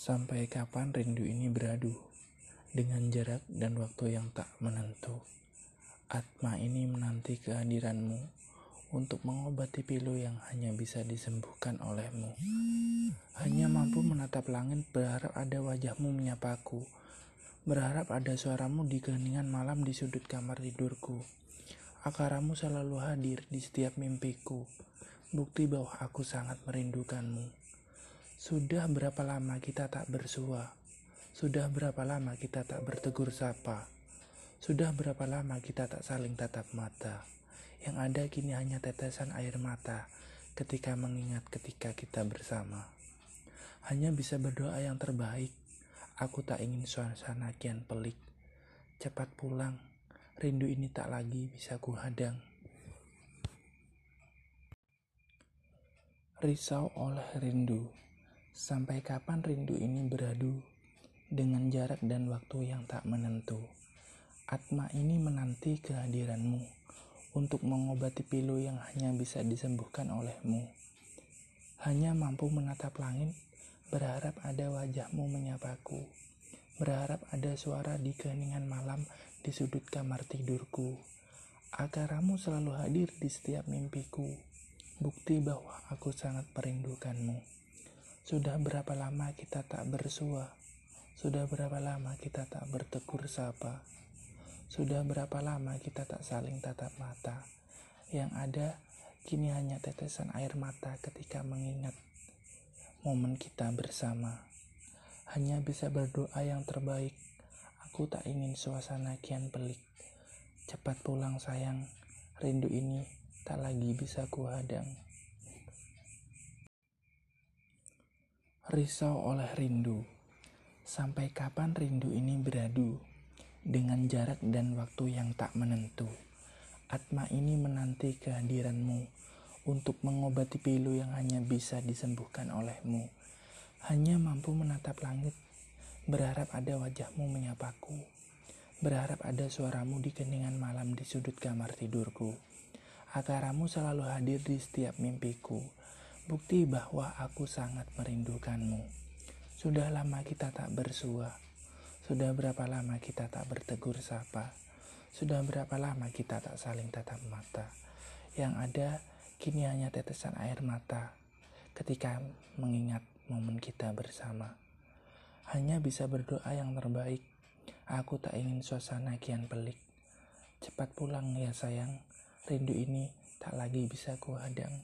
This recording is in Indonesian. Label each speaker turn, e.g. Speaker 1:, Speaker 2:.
Speaker 1: Sampai kapan rindu ini beradu dengan jarak dan waktu yang tak menentu? Atma ini menanti kehadiranmu untuk mengobati pilu yang hanya bisa disembuhkan olehmu. Hanya mampu menatap langit berharap ada wajahmu menyapaku, berharap ada suaramu di keheningan malam di sudut kamar tidurku. Akaramu selalu hadir di setiap mimpiku, bukti bahwa aku sangat merindukanmu. Sudah berapa lama kita tak bersua? Sudah berapa lama kita tak bertegur sapa? Sudah berapa lama kita tak saling tatap mata? Yang ada kini hanya tetesan air mata ketika mengingat ketika kita bersama. Hanya bisa berdoa yang terbaik. Aku tak ingin suasana kian pelik. Cepat pulang, rindu ini tak lagi bisa kuhadang. Risau oleh rindu. Sampai kapan rindu ini beradu dengan jarak dan waktu yang tak menentu? Atma ini menanti kehadiranmu untuk mengobati pilu yang hanya bisa disembuhkan olehmu. Hanya mampu menatap langit, berharap ada wajahmu menyapaku, berharap ada suara di keheningan malam di sudut kamar tidurku. Akaramu selalu hadir di setiap mimpiku, bukti bahwa aku sangat merindukanmu. Sudah berapa lama kita tak bersua? Sudah berapa lama kita tak bertegur sapa? Sudah berapa lama kita tak saling tatap mata? Yang ada kini hanya tetesan air mata ketika mengingat momen kita bersama. Hanya bisa berdoa yang terbaik. Aku tak ingin suasana kian pelik. Cepat pulang sayang, rindu ini tak lagi bisa kuhadang. Risau oleh rindu. Sampai kapan rindu ini beradu dengan jarak dan waktu yang tak menentu? Atma ini menanti kehadiranmu untuk mengobati pilu yang hanya bisa disembuhkan olehmu. Hanya mampu menatap langit, berharap ada wajahmu menyapaku, berharap ada suaramu di keningan malam di sudut kamar tidurku. Akaramu selalu hadir di setiap mimpiku Bukti bahwa aku sangat merindukanmu. Sudah lama kita tak bersua. Sudah berapa lama kita tak bertegur sapa. Sudah berapa lama kita tak saling tatap mata. Yang ada kini hanya tetesan air mata ketika mengingat momen kita bersama. Hanya bisa berdoa yang terbaik. Aku tak ingin suasana kian pelik. Cepat pulang ya sayang. Rindu ini tak lagi bisa kuhadang.